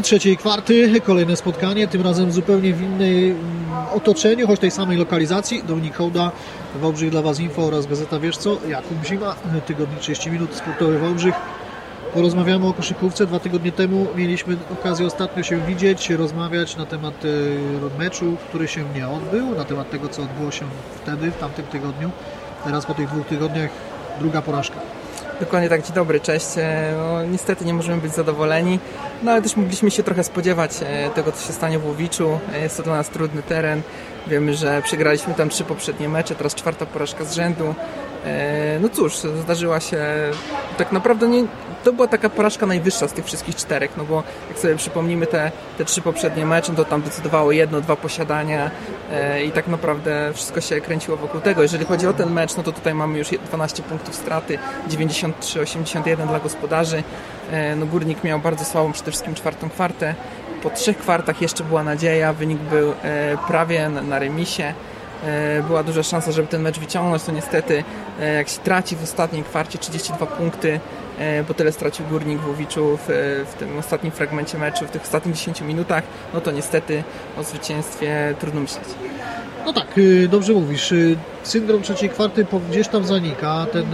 trzeciej kwarty, kolejne spotkanie, tym razem zupełnie w innej otoczeniu, choć tej samej lokalizacji. Dominik Hołda, Wałbrzych dla Was Info oraz Gazeta Wiesz Co, Jakub Zima, tygodnik 30 minut, sportowy Wałbrzych. Porozmawiamy o koszykówce. Dwa tygodnie temu mieliśmy okazję ostatnio się widzieć, rozmawiać na temat e, meczu, który się nie odbył, na temat tego, co odbyło się wtedy, w tamtym tygodniu. Teraz po tych dwóch tygodniach druga porażka. Dokładnie tak, dzień dobry, cześć. E, no, niestety nie możemy być zadowoleni, no ale też mogliśmy się trochę spodziewać e, tego, co się stanie w Łowiczu. Jest to dla nas trudny teren. Wiemy, że przegraliśmy tam trzy poprzednie mecze, teraz czwarta porażka z rzędu. No cóż, zdarzyła się tak naprawdę nie, to była taka porażka najwyższa z tych wszystkich czterech, no bo jak sobie przypomnimy te, te trzy poprzednie mecze, to tam decydowało jedno, dwa posiadania e, i tak naprawdę wszystko się kręciło wokół tego. Jeżeli chodzi o ten mecz, no to tutaj mamy już 12 punktów straty, 93-81 dla gospodarzy. E, no Górnik miał bardzo słabą przede wszystkim czwartą kwartę. Po trzech kwartach jeszcze była nadzieja, wynik był e, prawie na remisie. E, była duża szansa, żeby ten mecz wyciągnąć, to niestety e, jak się traci w ostatniej kwarcie 32 punkty, E, bo tyle stracił Górnik w Łowiczu w, w, tym ostatnim fragmencie meczu, w tych ostatnich 10 minutach, no to niestety o zwycięstwie trudno myśleć. No tak, dobrze mówisz. Syndrom trzeciej kwarty gdzieś tam zanika. Ten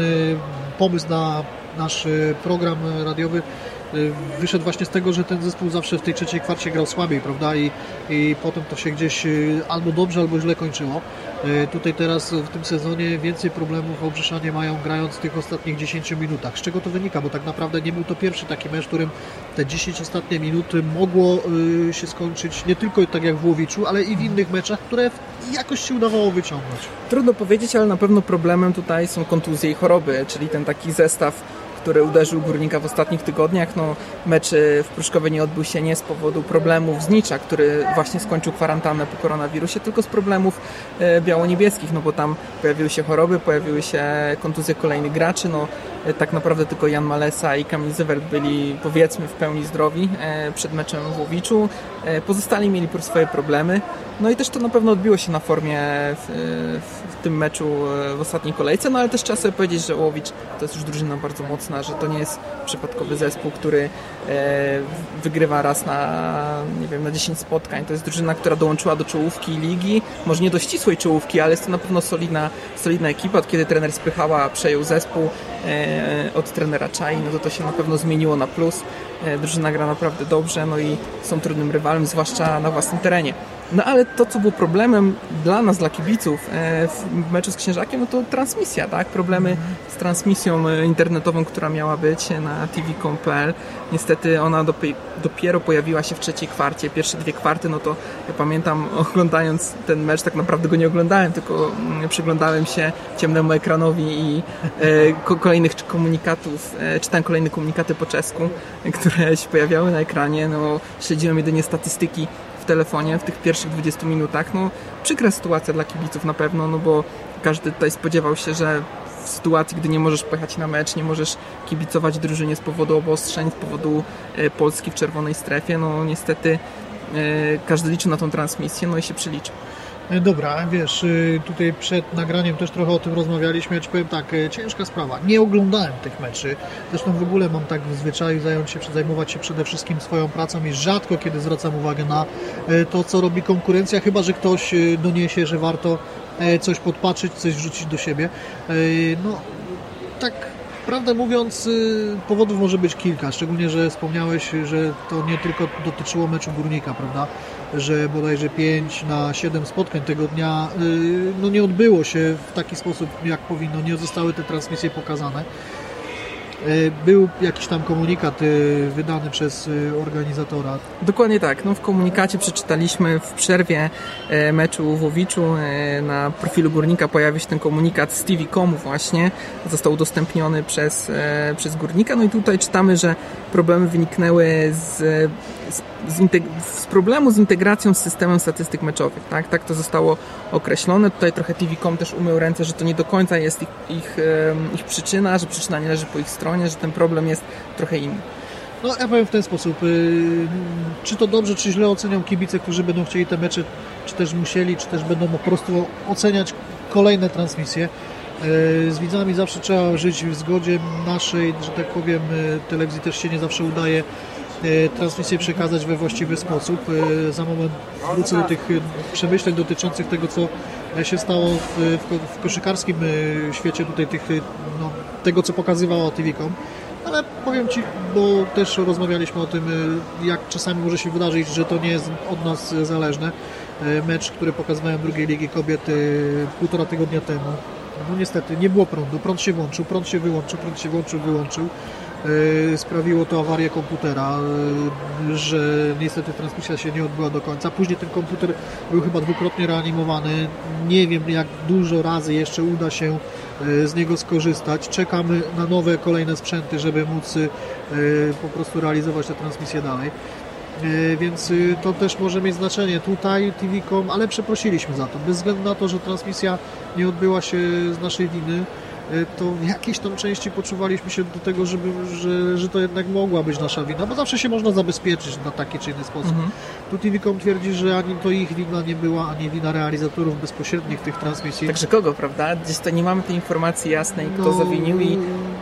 pomysł na nasz program radiowy wyszedł właśnie z tego, że ten zespół zawsze w tej trzeciej kwarcie grał słabiej, prawda? I, i potem to się gdzieś y, albo dobrze, albo źle kończyło. Y, tutaj teraz w tym sezonie więcej problemów Wałbrzyszanie mają grając w tych ostatnich 10 minutach. Z czego to wynika? Bo tak naprawdę nie był to pierwszy taki mecz, w którym te 10 ostatnie minuty mogło się skończyć nie tylko tak jak w Łowiczu, ale i w innych meczach, które jakoś się udawało wyciągnąć. Trudno powiedzieć, ale na pewno problemem tutaj są kontuzje i choroby, czyli ten taki zestaw który uderzył Górnika w ostatnich tygodniach. No, mecz w Pruszkowie nie odbył się nie z powodu problemów z Nicza, który właśnie skończył kwarantannę po koronawirusie, tylko z problemów e, biało-niebieskich, no bo tam pojawiły się choroby, pojawiły się kontuzje kolejnych graczy, no e, tak naprawdę tylko Jan Malesa i Kamil Zywert byli powiedzmy w pełni zdrowi przed meczem w Łowiczu. Pozostali mieli swoje problemy. No i też to na pewno odbiło się na formie w, w, tym meczu e, w ostatniej kolejce, no ale też trzeba sobie powiedzieć, że Łowicz to jest już drużyna bardzo mocna, że to nie jest przypadkowy zespół, który e, wygrywa raz na, nie wiem, na 10 spotkań. To jest drużyna, która dołączyła do czołówki ligi, może nie do ścisłej czołówki, ale jest to na pewno solidna, solidna ekipa. Od kiedy trener Spychała przejął zespół e, od trenera Czai, no to to się na pewno zmieniło na plus. Drużyna gra naprawdę dobrze, no i są trudnym rywalem, zwłaszcza na własnym terenie. No ale to, co było problemem dla nas, dla kibiców e, w meczu z Księżakiem, no to transmisja, tak? Problemy z transmisją e, internetową, która miała być na tv.com.pl. Niestety ona dopiero pojawiła się w trzeciej kwarcie. Pierwsze dwie kwarty, no to ja pamiętam oglądając ten mecz, tak naprawdę go nie oglądałem, tylko mm, przyglądałem się ciemnemu ekranowi i e, kolejnych komunikatów, czytałem kolejne komunikaty po czesku, które się pojawiały na ekranie. No, śledziłem jedynie statystyki telefonie w tych pierwszych 20 minutach. No, przykra sytuacja dla kibiców na pewno, no bo każdy tutaj spodziewał się, że w sytuacji, gdy nie możesz pojechać na mecz, nie możesz kibicować drużynie z powodu obostrzeń, z powodu e, Polski w czerwonej strefie, no niestety e, każdy liczy na tą transmisję, no i się przyliczy. E, dobra, wiesz, y, tutaj przed nagraniem też trochę o tym rozmawialiśmy. Ja Ci powiem tak, e, ciężka sprawa. Nie oglądałem tych meczy. Zresztą w ogóle mam tak w zwyczaju zająć się, zajmować się przede wszystkim swoją pracą i rzadko kiedy zwracam uwagę na e, to, co robi konkurencja, chyba że ktoś doniesie, że warto coś podpatrzeć, coś wrzucić do siebie. No, tak Prawdę mówiąc, powodów może być kilka, szczególnie, że wspomniałeś, że to nie tylko dotyczyło meczu Górnika, prawda? Że bodajże 5 na 7 spotkań tego dnia y, no nie odbyło się w taki sposób, jak powinno, nie zostały te transmisje pokazane. Y, był jakiś tam komunikat y, wydany przez organizatora. Dokładnie tak. No, w komunikacie przeczytaliśmy w przerwie meczu w Łowiczu na profilu Górnika pojawił się ten komunikat z TV.com właśnie. Został udostępniony przez, przez Górnika. No i tutaj czytamy, że problemy wyniknęły z, z, z, problemu z integracją z systemem statystyk meczowych. Tak? tak to zostało określone. Tutaj trochę TV.com też umył ręce, że to nie do końca jest ich, ich, ich przyczyna, że przyczyna nie leży po ich stronie, że ten problem jest trochę inny. No ja powiem w ten sposób, y, czy to dobrze, czy źle ocenią kibice, którzy będą chcieli te mecze, czy też musieli, czy też będą po prostu oceniać kolejne transmisje. E, z widzami zawsze trzeba żyć w zgodzie naszej, że tak powiem, e, telewizji też się nie zawsze udaje transmisję przekazać we właściwy sposób. Za moment wrócę do tych przemyśleń dotyczących tego, co się stało w, w, w koszykarskim świecie tutaj tych, no, tego, co pokazywało TV.com ale powiem Ci, bo też rozmawialiśmy o tym, jak czasami może się wydarzyć, że to nie jest od nas zależne. Mecz, który pokazywałem drugiej Ligi Kobiet półtora tygodnia temu. No niestety, nie było prądu. Prąd się włączył, prąd się wyłączył, prąd się włączył, wyłączył. Sprawiło to awarię komputera, że niestety transmisja się nie odbyła do końca. Później ten komputer był chyba dwukrotnie reanimowany. Nie wiem, jak dużo razy jeszcze uda się z niego skorzystać. Czekamy na nowe, kolejne sprzęty, żeby móc po prostu realizować tę transmisję dalej. Więc to też może mieć znaczenie tutaj, TV.com, ale przeprosiliśmy za to. Bez względu na to, że transmisja nie odbyła się z naszej winy, to w jakiejś tam części poczuwaliśmy się do tego, żeby, że, że to jednak mogła być nasza wina, bo zawsze się można zabezpieczyć na taki czy inny sposób. Mhm. Tu TV.com twierdzi, że ani to ich wina nie była, ani wina realizatorów bezpośrednich tych transmisji. Także kogo, prawda? Gdzieś to nie mamy tej informacji jasnej, kto no... zawinił i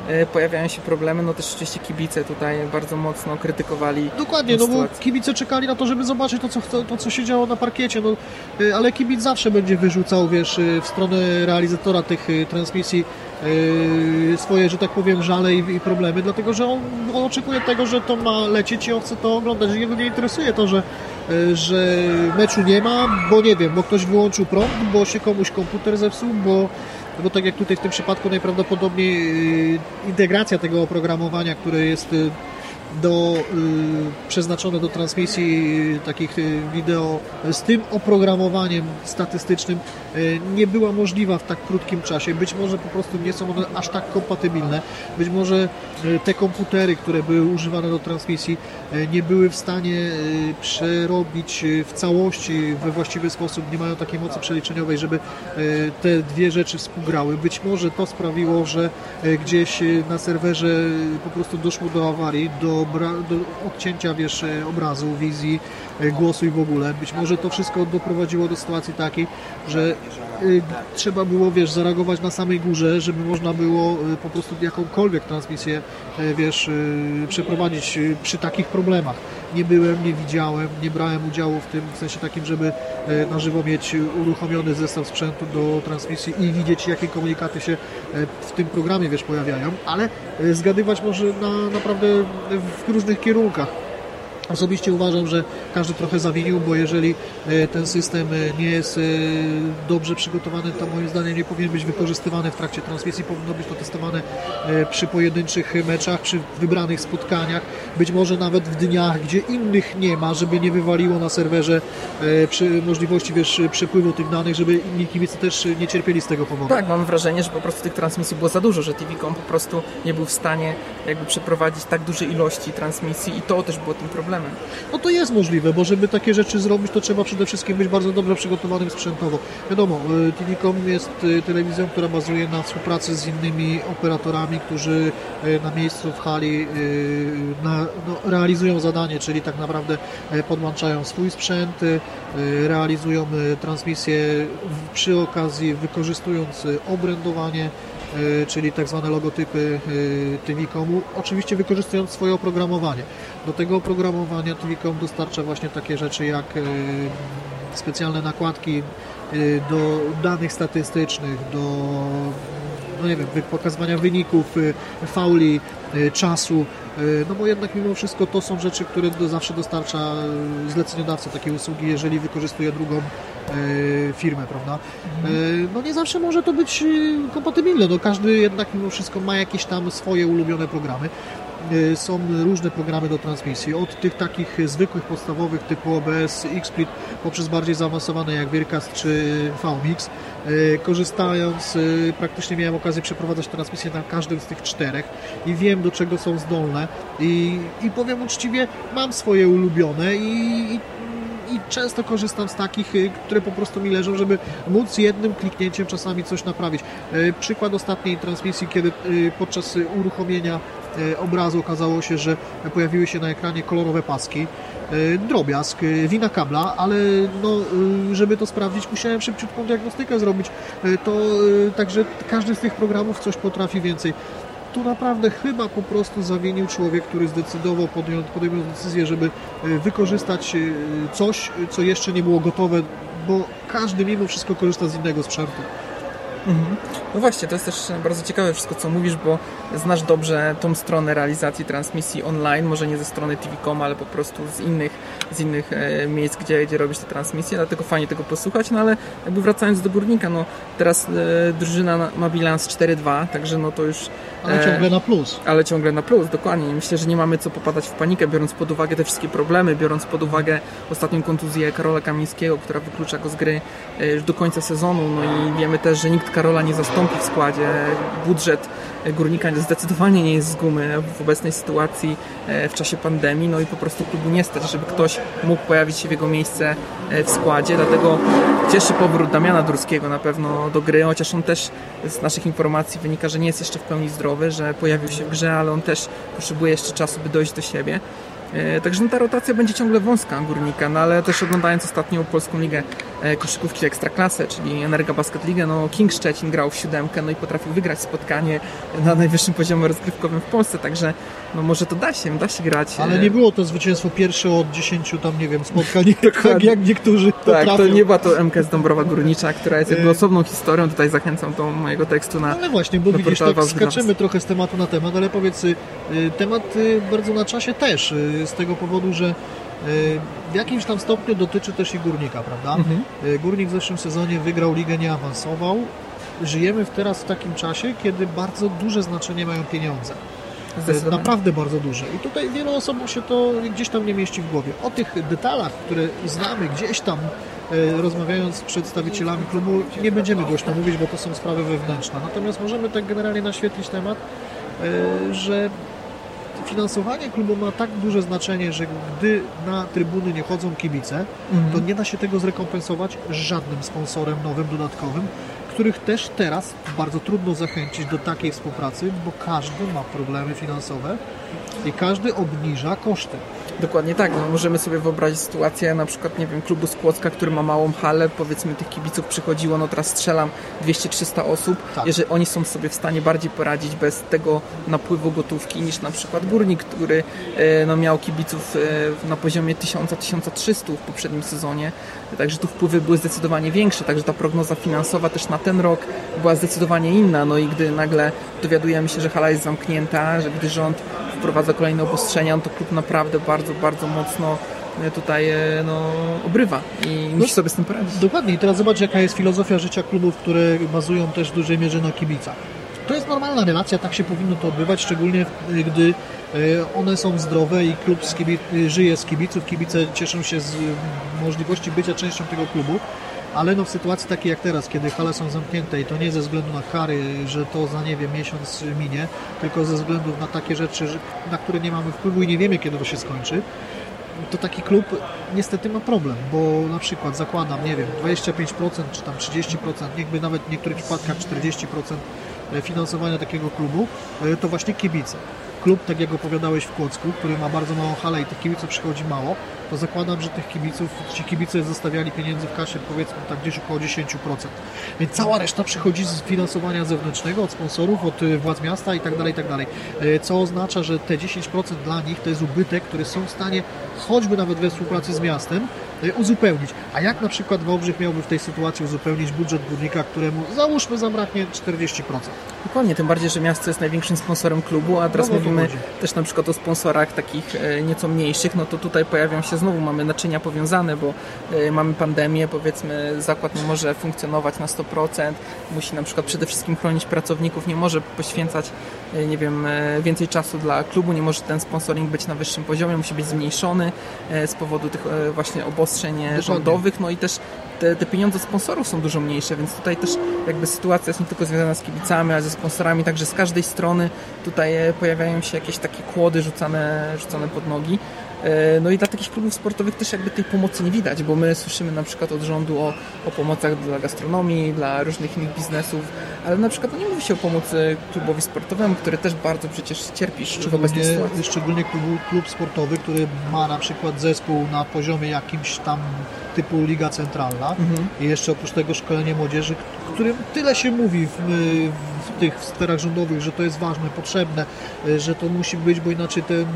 e, pojawiają się problemy, no też oczywiście kibice tutaj bardzo mocno krytykowali Dokładnie, no bo kibice czekali na to, żeby zobaczyć to, co, to, co się działo na parkiecie, no, e, ale kibic zawsze będzie wyrzucał, wiesz, e, w stronę realizatora tych transmisji swoje, że tak powiem, żale i, i problemy, dlatego że on, on, oczekuje tego, że to ma lecieć i on chce to oglądać. Jego nie interesuje to, że, yy, że meczu nie ma, bo nie wiem, bo ktoś wyłączył prąd, bo się komuś komputer zepsuł, bo bo tak jak tutaj w tym przypadku najprawdopodobniej yy, integracja tego oprogramowania, które jest do, y, przeznaczone do transmisji takich y, wideo z tym oprogramowaniem statystycznym y, nie była możliwa w tak krótkim czasie. Być może po prostu nie są one aż tak kompatybilne. Być może te komputery, które były używane do transmisji nie były w stanie przerobić w całości we właściwy sposób, nie mają takiej mocy przeliczeniowej, żeby te dwie rzeczy współgrały. Być może to sprawiło, że gdzieś na serwerze po prostu doszło do awarii, do do, odcięcia wiesz, e, obrazu, wizji, e, głosu i w ogóle. Być może to wszystko doprowadziło do sytuacji takiej, że y, trzeba było, wiesz, zareagować na samej górze, żeby można było y, po prostu jakąkolwiek transmisję, wiesz, przeprowadzić przy takich problemach. Nie byłem, nie widziałem, nie brałem udziału w tym, w sensie takim, żeby na żywo mieć uruchomiony zestaw sprzętu do transmisji i widzieć, jakie komunikaty się w tym programie, wiesz, pojawiają, ale zgadywać może na naprawdę w różnych kierunkach. Osobiście uważam, że każdy trochę zawinił, bo jeżeli e, ten system e, nie jest e, dobrze przygotowany, to moim zdaniem nie powinien być wykorzystywany w trakcie transmisji. Powinno być to testowane przy pojedynczych meczach, przy wybranych spotkaniach, być może nawet w dniach, gdzie innych nie ma, żeby nie wywaliło na serwerze możliwości wiesz, przepływu tych danych, żeby inni kibice też nie cierpieli z tego powodu. Tak, mam wrażenie, że po prostu tych transmisji było za dużo, że TV.com po prostu nie był w stanie jakby przeprowadzić tak dużej ilości transmisji i to też było tym problemem No to jest możliwe, bo żeby takie rzeczy zrobić, to trzeba przede wszystkim być bardzo dobrze przygotowanym sprzętowo. Wiadomo, y, TV.com jest y, telewizją, która bazuje na współpracy z innymi operatorami, którzy y, na miejscu w hali na, no, realizują zadanie, czyli tak naprawdę podłączają swój sprzęt, realizują transmisję przy okazji wykorzystując obrędowanie czyli tak zwane logotypy TV.comu, oczywiście wykorzystując swoje oprogramowanie. Do tego oprogramowania TV.com dostarcza właśnie takie rzeczy jak e, specjalne nakładki do danych statystycznych, do no nie wiem, pokazywania wyników, fauli, czasu, no bo jednak mimo wszystko to są rzeczy, które zawsze dostarcza zleceniodawca takiej usługi, jeżeli wykorzystuje drugą E, firmę, prawda? E, no nie zawsze może to być e, kompatybilne, no każdy jednak mimo wszystko ma jakieś tam swoje ulubione programy. Są różne programy do transmisji, od tych takich zwykłych, podstawowych typu OBS, XSplit, poprzez bardziej zaawansowane jak Vircast czy VMix. Korzystając, praktycznie miałem okazję przeprowadzać transmisję na każdym z tych czterech i wiem do czego są zdolne i, i powiem uczciwie, mam swoje ulubione i, i i często korzystam z takich, y, które po prostu mi leżą, żeby móc jednym kliknięciem czasami coś naprawić. Y, przykład ostatniej transmisji, kiedy y, podczas uruchomienia obrazu okazało się, że pojawiły się na ekranie kolorowe paski. Drobiazg, wina kabla, ale no, żeby to sprawdzić, musiałem szybciutką diagnostykę zrobić. To także każdy z tych programów coś potrafi więcej tu naprawdę chyba po prostu zawinił człowiek, który zdecydował, podjął, podjął decyzję, żeby wykorzystać coś, co jeszcze nie było gotowe, bo każdy mimo wszystko korzysta z innego sprzętu. Mhm. No właśnie, to jest też bardzo ciekawe wszystko, co mówisz, bo znasz dobrze tą stronę realizacji transmisji online, może nie ze strony TV.com, ale po prostu z innych, z innych e, miejsc, gdzie, gdzie robisz te transmisje, dlatego fajnie tego posłuchać, no ale jakby wracając do Górnika, no teraz e, drużyna ma bilans 4-2, także no to już... Ale ciągle na plus. Ale ciągle na plus, dokładnie. Myślę, że nie mamy co popadać w panikę, biorąc pod uwagę te wszystkie problemy, biorąc pod uwagę ostatnią kontuzję Karola Kamińskiego, która wyklucza go z gry e, już do końca sezonu, no i wiemy też, że nikt Karola nie zastąpi w składzie. Budżet Górnika zdecydowanie nie jest z gumy w obecnej sytuacji e, w czasie pandemii, no i po prostu klubu nie stać, żeby ktoś mógł pojawić się w jego miejsce e, w składzie, dlatego cieszy powrót Damiana Durskiego na pewno do gry, chociaż on też z naszych informacji wynika, że nie jest jeszcze w pełni zdrowy, że pojawił się w grze, ale on też potrzebuje jeszcze czasu, by dojść do siebie. E, także no, ta rotacja będzie ciągle wąska Górnika, no ale też oglądając ostatnią Polską Ligę e, Koszykówki Ekstraklasę, czyli Energa Basket League, no King Szczecin grał w siódemkę, no i potrafił wygrać spotkanie na najwyższym poziomie rozgrywkowym w Polsce, także no może to da się, da się grać. Ale nie było to zwycięstwo pierwsze od 10 tam, nie wiem, spotkań, tak jak niektórzy Tak, potrafią. to nie była to MKS Dąbrowa Górnicza, która jest jakby e, osobną historią, tutaj zachęcam do mojego tekstu na Ale właśnie, bo widzisz, tak skaczymy trochę z tematu na temat, ale powiedz, y, temat y, bardzo na czasie też, y, z tego powodu, że w jakimś tam stopniu dotyczy też i Górnika, prawda? Mhm. Górnik w zeszłym sezonie wygrał ligę, nie awansował. Żyjemy teraz w takim czasie, kiedy bardzo duże znaczenie mają pieniądze. Naprawdę bardzo duże. I tutaj wielu osobom się to gdzieś tam nie mieści w głowie. O tych detalach, które znamy gdzieś tam e, rozmawiając z przedstawicielami klubu, nie będziemy głośno mówić, bo to są sprawy wewnętrzne. Natomiast możemy tak generalnie naświetlić temat, e, że finansowanie klubu ma tak duże znaczenie, że gdy na trybuny nie chodzą kibice, mhm. to nie da się tego zrekompensować żadnym sponsorem nowym, dodatkowym, których też teraz bardzo trudno zachęcić do takiej współpracy, bo każdy ma problemy finansowe i każdy obniża koszty. Dokładnie tak. No, możemy sobie wyobrazić sytuację na przykład, nie wiem, klubu Skłocka, który ma małą halę, powiedzmy tych kibiców przychodziło, no teraz strzelam 200-300 osób, tak. jeżeli oni są sobie w stanie bardziej poradzić bez tego napływu gotówki niż na przykład Górnik, który e, no, miał kibiców e, na poziomie 1000-1300 w poprzednim sezonie, także tu wpływy były zdecydowanie większe, także ta prognoza finansowa też na ten rok była zdecydowanie inna, no i gdy nagle dowiadujemy się, że hala jest zamknięta, że gdy rząd wprowadza kolejne obostrzenia, no to klub naprawdę bardzo, bardzo mocno e, tutaj e, no, obrywa i no, musi sobie z tym poradzić. Dokładnie i teraz zobacz jaka jest filozofia życia klubów, które bazują też w dużej mierze na kibicach. To jest normalna relacja, tak się powinno to odbywać, szczególnie gdy e, one są zdrowe i klub z żyje z kibiców, kibice cieszą się z możliwości bycia częścią tego klubu ale no w sytuacji takiej jak teraz, kiedy hale są zamknięte i to nie ze względu na kary, że to za nie wiem miesiąc minie, tylko ze względu na takie rzeczy, na które nie mamy wpływu i nie wiemy kiedy to się skończy, to taki klub niestety ma problem, bo na przykład zakładam, nie wiem, 25% czy tam 30%, niechby nawet w niektórych przypadkach 40% finansowania takiego klubu, e, to właśnie kibice klub, tak jak opowiadałeś w Kłodzku, który ma bardzo małą halę i tych kibiców przychodzi mało, to zakładam, że tych kibiców, ci kibice zostawiali pieniędzy w kasie powiedzmy tak gdzieś około 10%. Więc cała reszta przychodzi z finansowania zewnętrznego, od sponsorów, od y, władz miasta i tak dalej, i tak dalej. Y, co oznacza, że te 10% dla nich to jest ubytek, który są w stanie choćby nawet we współpracy z miastem y, uzupełnić. A jak na przykład Wałbrzych miałby w tej sytuacji uzupełnić budżet górnika, któremu załóżmy zabraknie 40%? Dokładnie, tym bardziej, że miasto jest największym sponsorem klubu, a teraz no, mówimy też na przykład o sponsorach takich e, nieco mniejszych, no to tutaj pojawią się znowu, mamy naczynia powiązane, bo e, mamy pandemię, powiedzmy zakład nie może funkcjonować na 100%, musi na przykład przede wszystkim chronić pracowników, nie może poświęcać, e, nie wiem, więcej czasu dla klubu, nie może ten sponsoring być na wyższym poziomie, musi być zmniejszony z powodu tych właśnie obostrzeń rządowych, no i też te, te pieniądze sponsorów są dużo mniejsze, więc tutaj też jakby sytuacja jest nie tylko związana z kibicami, ale ze sponsorami, także z każdej strony tutaj pojawiają się jakieś takie kłody rzucane, rzucane pod nogi. E, no i dla takich klubów sportowych też jakby tej pomocy nie widać, bo my słyszymy na przykład od rządu o, o pomocach dla gastronomii, dla różnych innych biznesów, ale na przykład no nie mówi się o pomocy klubowi sportowemu, który też bardzo przecież cierpi w obecnej sytuacji. Szczególnie klub, klub sportowy, który ma na przykład zespół na poziomie jakimś tam typu Liga Centralna mhm. i jeszcze oprócz tego szkolenie młodzieży, którym tyle się mówi w, w tych sferach rządowych, że to jest ważne, potrzebne, że to musi być, bo inaczej ten,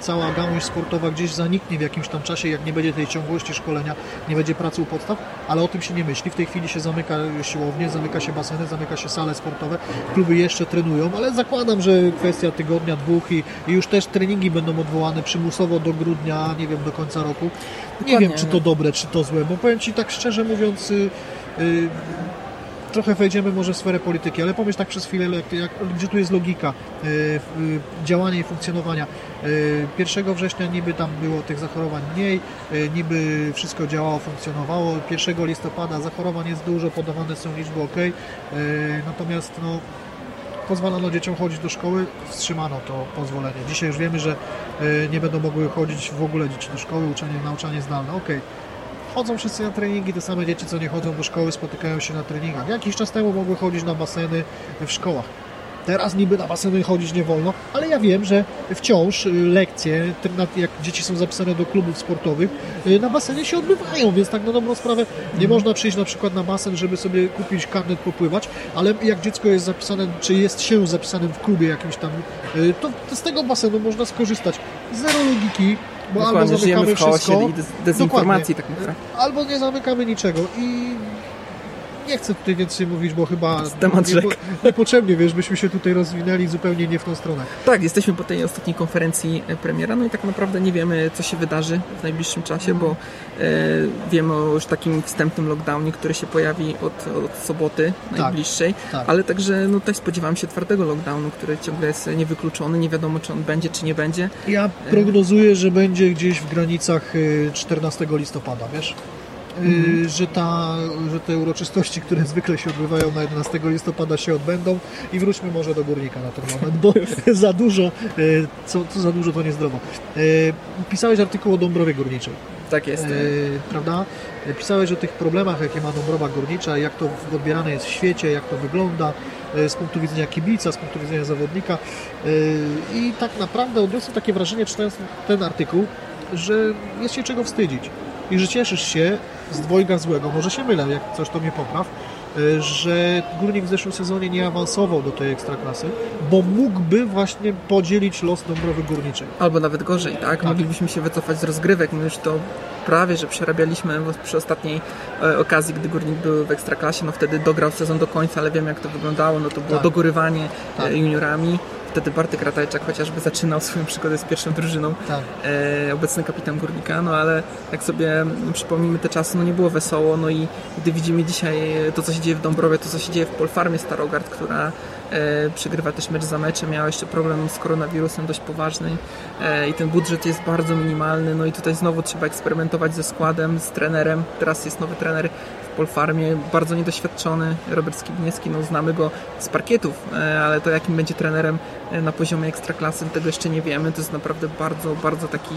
cała gałąź sportowa gdzieś zaniknie w jakimś tam czasie, jak nie będzie tej ciągłości szkolenia, nie będzie pracy u podstaw, ale o tym się nie myśli. W tej chwili się zamyka siłownie, zamyka się baseny, zamyka się sale sportowe, kluby jeszcze trenują, ale zakładam, że kwestia tygodnia, dwóch i, i już też treningi będą odwołane przymusowo do grudnia, nie wiem, do końca roku. Nie Dokładnie, wiem, czy no. to dobre, czy to złe, bo powiem Ci tak szczerze mówiąc, y, y, trochę wejdziemy może w sferę polityki, ale pomyśl tak przez chwilę, jak, jak, gdzie tu jest logika y, y, działania i funkcjonowania. Y, 1 września niby tam było tych zachorowań mniej, niby wszystko działało, funkcjonowało. 1 listopada zachorowań jest dużo, podawane są liczby ok, natomiast no, pozwalano dzieciom chodzić do szkoły, wstrzymano to pozwolenie. Dzisiaj już wiemy, że nie będą mogły chodzić w ogóle dzieci do szkoły, uczenie, nauczanie zdalne. Okej. Chodzą wszyscy na treningi, te same dzieci, co nie chodzą do szkoły, spotykają się na treningach. Jakiś czas temu mogły chodzić na baseny w szkołach. Teraz niby na baseny chodzić nie wolno, ale ja wiem, że wciąż y, lekcje, jak dzieci są zapisane do klubów sportowych, y, na basenie się odbywają, więc tak na dobrą sprawę nie można przyjść na przykład na basen, żeby sobie kupić karnet popływać, ale jak dziecko jest zapisane, czy jest się zapisanym w klubie jakimś tam, y, to z tego basenu można skorzystać. Zero logiki, bo albo Dokładnie, żyjemy zamykamy w chaosie wszystko, i dez- dezinformacji tak naprawdę. albo nie zamykamy niczego. I nie chcę tutaj więcej mówić, bo chyba Temat nie, niepotrzebnie, wiesz, byśmy się tutaj rozwinęli zupełnie nie w tą stronę. Tak, jesteśmy po tej ostatniej konferencji e, premiera, no i tak naprawdę nie wiemy, co się wydarzy w najbliższym czasie, bo e, wiemy o już takim wstępnym lockdownie, który się pojawi od, od soboty najbliższej, tak. ale także no, też spodziewam się twardego lockdownu, który ciągle jest niewykluczony, nie wiadomo, czy on będzie, czy nie będzie. Ja prognozuję, że będzie gdzieś w granicach y, 14 listopada, wiesz? Y, Że, ta, że te uroczystości, które zwykle się odbywają na 11 listopada się odbędą i wróćmy może do górnika na ten moment, bo za dużo, y, co, co za dużo to niezdrowo. Y, Pisałeś artykuł o Dąbrowie Górniczej. Tak jest. prawda? Pisałeś o tych problemach, jakie ma Dąbrowa Górnicza, jak to odbierane jest w świecie, jak to wygląda z punktu widzenia kibica, z punktu widzenia zawodnika i tak naprawdę odniosłem takie wrażenie, czytając ten artykuł, że jest się czego wstydzić i że cieszysz się z dwojga złego, może się mylę, jak coś to mnie popraw, e, że Górnik w zeszłym sezonie nie awansował do tej ekstraklasy, bo mógłby właśnie podzielić los Dąbrowy Górniczej. Albo nawet gorzej, tak? Moglibyśmy się wycofać z rozgrywek. My już to prawie, że przerabialiśmy przy ostatniej e, okazji, gdy Górnik był w Ekstraklasie. No wtedy dograł sezon do końca, ale wiem jak to wyglądało. No to było Tak. dogorywanie Tak. e, juniorami. Wtedy Bartek Ratajczak chociażby zaczynał swoją przygodę z pierwszą drużyną. Tak. e, obecny kapitan Górnika, no ale jak sobie przypomnimy te czasy, no nie było wesoło, no i gdy widzimy dzisiaj to, co się dzieje w Dąbrowie, to, co się dzieje w Polfarmie Starogard, która e, przegrywa też mecz za meczem, miała jeszcze problem z koronawirusem dość poważny e, i ten budżet jest bardzo minimalny, no i tutaj znowu trzeba eksperymentować ze składem, z trenerem, teraz jest nowy trener Polfarmie, bardzo niedoświadczony, Robert Skibniewski, no znamy go z parkietów, e, ale to jakim będzie trenerem e, na poziomie ekstraklasy, tego jeszcze nie wiemy, to jest naprawdę bardzo, bardzo taki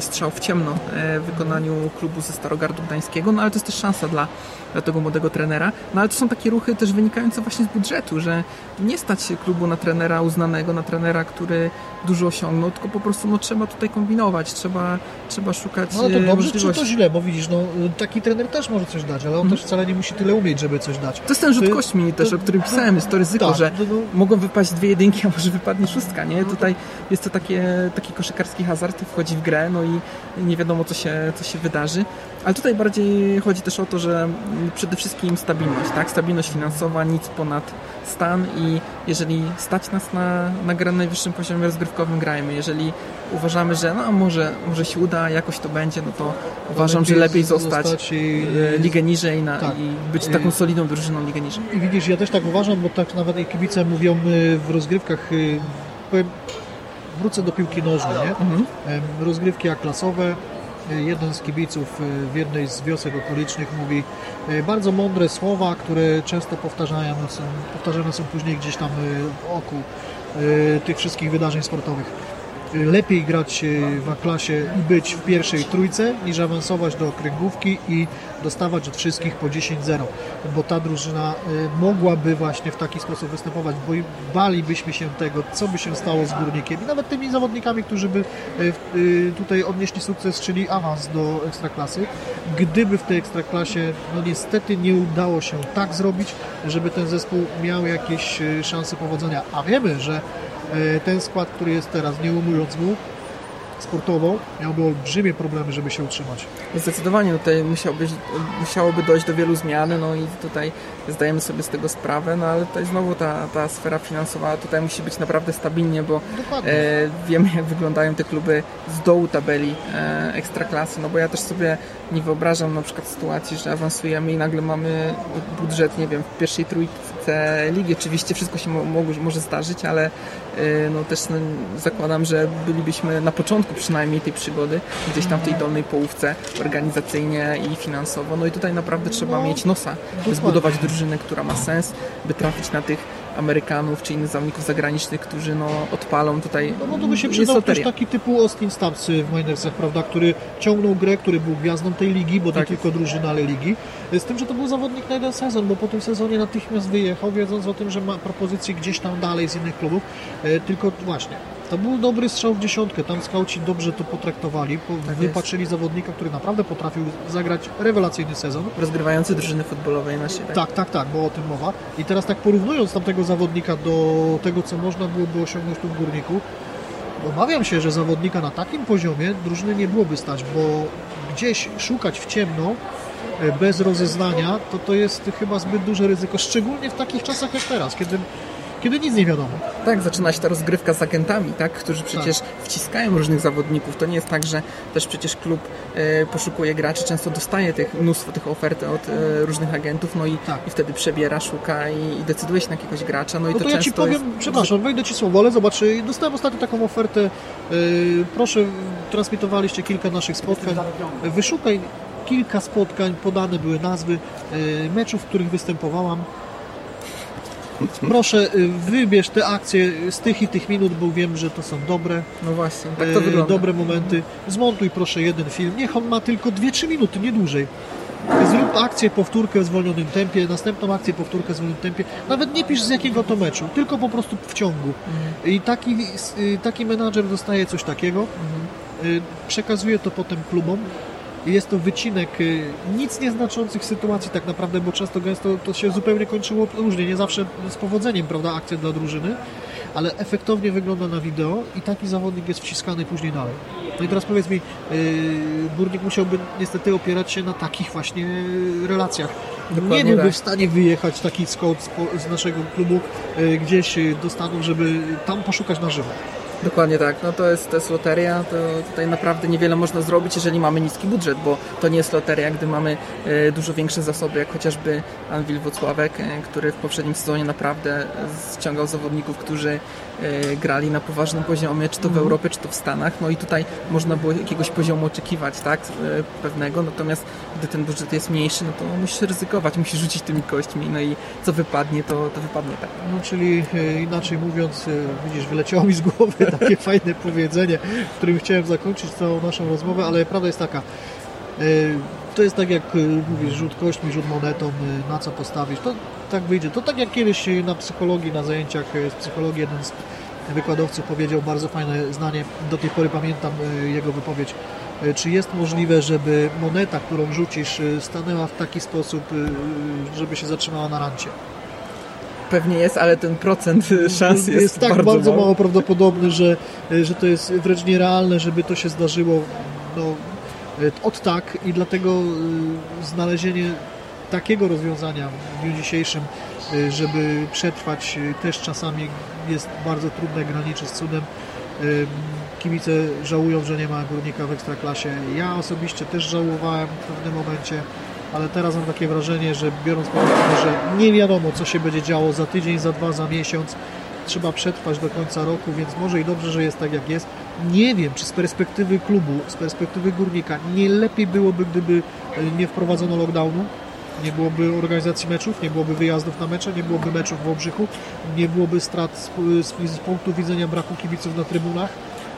strzał w ciemno e, w wykonaniu klubu ze Starogardu Gdańskiego, no ale to jest też szansa dla, dla tego młodego trenera, no ale to są takie ruchy też wynikające właśnie z budżetu, że nie stać się klubu na trenera uznanego, na trenera, który dużo osiągnął, tylko po prostu no, trzeba tutaj kombinować, trzeba, trzeba szukać No to e, dobrze czy możliwości. to źle, bo widzisz, no taki trener też może coś dać, ale on też wcale nie musi tyle umieć, żeby coś dać. To jest ten rzut To- kośćmi też, to- o którym pisałem, jest to ryzyko, tak, że to- no- mogą wypaść dwie jedynki, a może wypadnie szóstka, nie? Tutaj jest to takie, taki koszykarski hazard, wchodzi w grę, no i nie wiadomo, co się, co się wydarzy. Ale tutaj bardziej chodzi też o to, że przede wszystkim stabilność, tak? Stabilność finansowa, nic ponad stan i jeżeli stać nas na, na grę na najwyższym poziomie rozgrywkowym, grajmy. Jeżeli uważamy, że no może, może się uda, jakoś to będzie, no to uważam, że lepiej zostać i, e, ligę niżej na, Tak. i być taką solidną drużyną ligę niżej. I widzisz, ja też tak uważam, bo tak nawet i kibice mówią y, w rozgrywkach, y, powiem, wrócę do piłki nożnej, nie? Mhm. Rozgrywki A-klasowe. Y, Jeden z kibiców y, w jednej z wiosek okolicznych mówi y, bardzo mądre słowa, które często powtarzane są, powtarzane są później gdzieś tam w oku tych wszystkich wydarzeń sportowych. Lepiej grać w A-klasie i być w pierwszej trójce, niż awansować do okręgówki i dostawać od wszystkich po 10-0, bo ta drużyna mogłaby właśnie w taki sposób występować, bo balibyśmy się tego, co by się stało z Górnikiem. I nawet tymi zawodnikami, którzy by tutaj odnieśli sukces, czyli awans do Ekstraklasy, gdyby w tej Ekstraklasie, no niestety nie udało się tak zrobić, żeby ten zespół miał jakieś szanse powodzenia, a wiemy, że ten skład, który jest teraz, nie umując mu, sportowo miałby olbrzymie problemy, żeby się utrzymać. Zdecydowanie tutaj musiałby, musiałoby dojść do wielu zmian, no i tutaj zdajemy sobie z tego sprawę, no ale tutaj znowu ta, ta sfera finansowa tutaj musi być naprawdę stabilnie, bo e, wiemy jak wyglądają te kluby z dołu tabeli e, ekstraklasy, no bo ja też sobie nie wyobrażam na przykład sytuacji, że awansujemy i nagle mamy budżet, nie wiem, w pierwszej trójce ligi. Oczywiście wszystko się mo może zdarzyć, ale e, no też no, zakładam, że bylibyśmy na początku przynajmniej tej przygody, gdzieś tam w tej dolnej połówce organizacyjnie i finansowo. No i tutaj naprawdę trzeba no, mieć nosa, by zbudować drużynę, która ma sens, by trafić na tych Amerykanów czy innych zawodników zagranicznych, którzy no, odpalą tutaj. No, no to by się przydał też taki typu Austin Stubbs w Minersach, prawda, który ciągnął grę, który był gwiazdą tej ligi, bo tak. nie tylko drużyny, ale ligi. Z tym, że to był zawodnik na jeden sezon, bo po tym sezonie natychmiast wyjechał, wiedząc o tym, że ma propozycje gdzieś tam dalej z innych klubów. E, tylko właśnie to był dobry strzał w dziesiątkę. Tam skauci dobrze to potraktowali. Tak wypatrzyli jest. zawodnika, który naprawdę potrafił zagrać rewelacyjny sezon. Rozgrywający drużyny futbolowej na siebie. Tak, tak, tak, bo o tym mowa. I teraz tak porównując tamtego zawodnika do tego, co można byłoby osiągnąć tu w Górniku, obawiam się, że zawodnika na takim poziomie drużyny nie byłoby stać, bo gdzieś szukać w ciemno e, bez rozeznania, to to jest chyba zbyt duże ryzyko, szczególnie w takich czasach jak teraz, kiedy kiedy nic nie wiadomo. Tak, zaczyna się ta rozgrywka z agentami, tak, którzy przecież tak. wciskają różnych zawodników. To nie jest tak, że też przecież klub e, poszukuje graczy, często dostaje tych, mnóstwo tych ofert od e, różnych agentów, no i, tak. i wtedy przebiera, szuka i, i, decyduje się na jakiegoś gracza. No, no i to, to ja Ci powiem, jest... przepraszam, wejdę Ci słowo, ale zobacz, dostałem ostatnio taką ofertę, e, proszę, transmitowaliście kilka naszych spotkań, wyszukaj kilka spotkań, podane były nazwy e, meczów, w których występowałam Proszę, y, wybierz te akcje z tych i tych minut, bo wiem, że to są dobre. No właśnie, tak to y, wygląda. Dobre momenty. Zmontuj proszę jeden film. Niech on ma tylko 2-3 minuty, nie dłużej. Zrób akcję, powtórkę w zwolnionym tempie, następną akcję, powtórkę w zwolnionym tempie. Nawet nie pisz z jakiego to meczu, tylko po prostu w ciągu. Mhm. I taki, y, taki menadżer dostaje coś takiego, mhm. przekazuje to potem klubom, jest to wycinek y, nic nieznaczących sytuacji tak naprawdę, bo często gęsto to się zupełnie kończyło różnie, nie zawsze z powodzeniem, prawda, akcja dla drużyny, ale efektownie wygląda na wideo i taki zawodnik jest wciskany później dalej. No i teraz powiedz mi, yy, Górnik musiałby niestety opierać się na takich właśnie relacjach. Dokładnie nie byłby tak. w stanie wyjechać taki scout z, naszego klubu yy, gdzieś do Stanów, żeby tam poszukać na żywo. Dokładnie tak. No to jest, to jest loteria, to tutaj naprawdę niewiele można zrobić, jeżeli mamy niski budżet, bo to nie jest loteria, gdy mamy e, dużo większe zasoby, jak chociażby Anwil Wocławek, e, który w poprzednim sezonie naprawdę ściągał zawodników, którzy grali na poważnym poziomie, czy to w mhm. Europie, czy to w Stanach. No i tutaj można było jakiegoś poziomu oczekiwać, tak, pewnego, natomiast gdy ten budżet jest mniejszy, no to musisz ryzykować, musisz rzucić tymi kośćmi, no i co wypadnie, to, to wypadnie tak. No czyli inaczej mówiąc, widzisz, wyleciało mi z głowy takie fajne powiedzenie, którym chciałem zakończyć całą naszą rozmowę, ale prawda jest taka. E, to jest tak jak e, mówisz, rzut kośćmi, rzut monetą, e, na co postawić. To tak wyjdzie. To tak jak kiedyś na psychologii, na zajęciach z psychologii jeden z wykładowców powiedział bardzo fajne zdanie, do tej pory pamiętam jego wypowiedź. Czy jest możliwe, żeby moneta, którą rzucisz, stanęła w taki sposób, żeby się zatrzymała na rancie? pewnie jest, ale ten procent szans jest, jest tak bardzo, bardzo mało. mało prawdopodobny, że, że to jest wręcz nierealne, żeby to się zdarzyło no, od tak i dlatego znalezienie takiego rozwiązania w dniu dzisiejszym, y, żeby przetrwać y, też czasami jest bardzo trudne, graniczy z cudem. Kibice żałują, że nie ma górnika w Ekstraklasie. Ja osobiście też żałowałem w pewnym momencie ale teraz mam takie wrażenie, że biorąc pod uwagę, że nie wiadomo, co się będzie działo za tydzień, za dwa, za miesiąc, trzeba przetrwać do końca roku, więc może i dobrze, że jest tak, jak jest. Nie wiem, czy z perspektywy klubu, z perspektywy górnika, nie lepiej byłoby, gdyby nie wprowadzono lockdownu, nie byłoby organizacji meczów, nie byłoby wyjazdów na mecze, nie byłoby meczów w Obrzychu, nie byłoby strat z, z, z punktu widzenia braku kibiców na trybunach,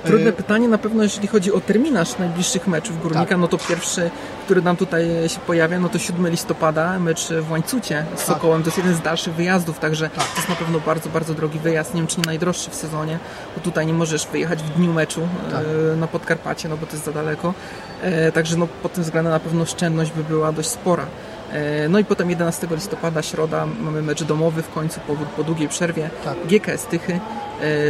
Trudne pytanie na pewno, jeżeli chodzi o terminarz najbliższych meczów Górnika, tak. no to pierwszy, który nam tutaj się pojawia, no to 7 listopada, mecz w Łańcucie z tak. Sokołem. To jest jeden z dalszych wyjazdów, także tak. to jest na pewno bardzo, bardzo drogi wyjazd. Nie wiem, czy nie najdroższy w sezonie, bo tutaj nie możesz wyjechać w dniu meczu tak. na Podkarpacie, no bo to jest za daleko. Także no, pod tym względem na pewno oszczędność by była dość spora. E, no i potem 11 listopada, środa, mamy mecz domowy w końcu po, po długiej przerwie. Tak. GKS Tychy,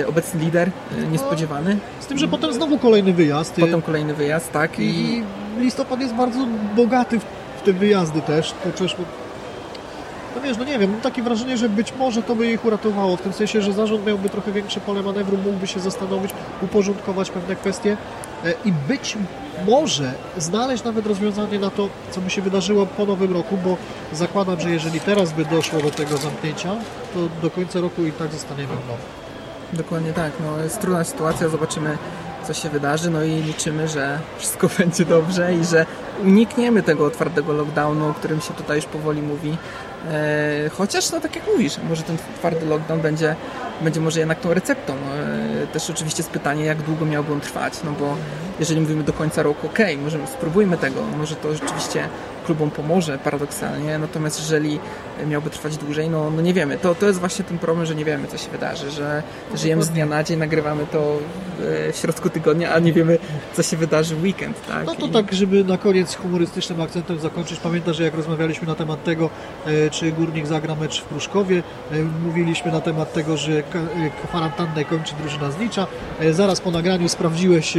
e, obecny lider, e, niespodziewany. Z tym, że potem znowu kolejny wyjazd. Potem kolejny wyjazd, tak. I, I listopad jest bardzo bogaty w, w te wyjazdy też. To przecież no wiesz, no nie wiem, mam takie wrażenie, że być może to by ich uratowało, w tym sensie, że zarząd miałby trochę większe pole manewru, mógłby się zastanowić, uporządkować pewne kwestie i być może znaleźć nawet rozwiązanie na to, co by się wydarzyło po nowym roku, bo zakładam, że jeżeli teraz by doszło do tego zamknięcia, to do końca roku i tak zostaniemy w nowo. Dokładnie tak, no jest trudna sytuacja, zobaczymy co się wydarzy, no i liczymy, że wszystko będzie dobrze i że unikniemy tego otwartego lockdownu, o którym się tutaj już powoli mówi. E, chociaż, no tak jak mówisz, może ten twardy lockdown będzie, będzie może jednak tą receptą. Też oczywiście jest pytanie, jak długo miałby on trwać, no bo jeżeli mówimy do końca roku, ok, możemy, spróbujmy tego, może to rzeczywiście klubom pomoże paradoksalnie, natomiast jeżeli miałby trwać dłużej, no, no nie wiemy. To, to jest właśnie ten problem, że nie wiemy, co się wydarzy, że żyjemy z dnia na dzień, nagrywamy to w środku tygodnia, a nie wiemy, co się wydarzy w weekend. Tak? No to I... tak, żeby na koniec humorystycznym akcentem zakończyć. Pamiętasz, że jak rozmawialiśmy na temat tego, e, czy Górnik zagra mecz w Pruszkowie, e, mówiliśmy na temat tego, że kwarantannę kończy drużyna z Licza. E, zaraz po nagraniu sprawdziłeś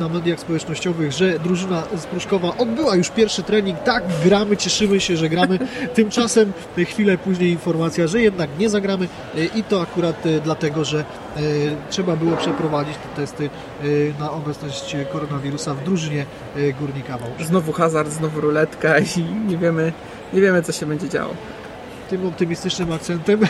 na mediach społecznościowych, że drużyna z Pruszkowa odbyła już pierwszy trening. Tak, gramy, cieszymy się, że gramy. Tymczasem chwilę później informacja, że jednak nie zagramy i to akurat dlatego, że trzeba było przeprowadzić te testy na obecność koronawirusa w drużynie Górnika Wałbrzych. Znowu hazard, znowu ruletka i nie wiemy, nie wiemy co się będzie działo. Tym optymistycznym akcentem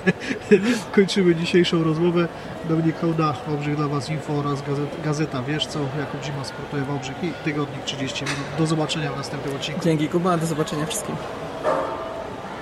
kończymy dzisiejszą rozmowę. Dominik Hołda, Wałbrzych dla Was Info oraz gazeta, gazeta Wiesz co, Jakub Zima Sportuje Wałbrzych i Tygodnik 30 minut. Do zobaczenia w następnym odcinku. Dzięki Kuba, do zobaczenia wszystkim.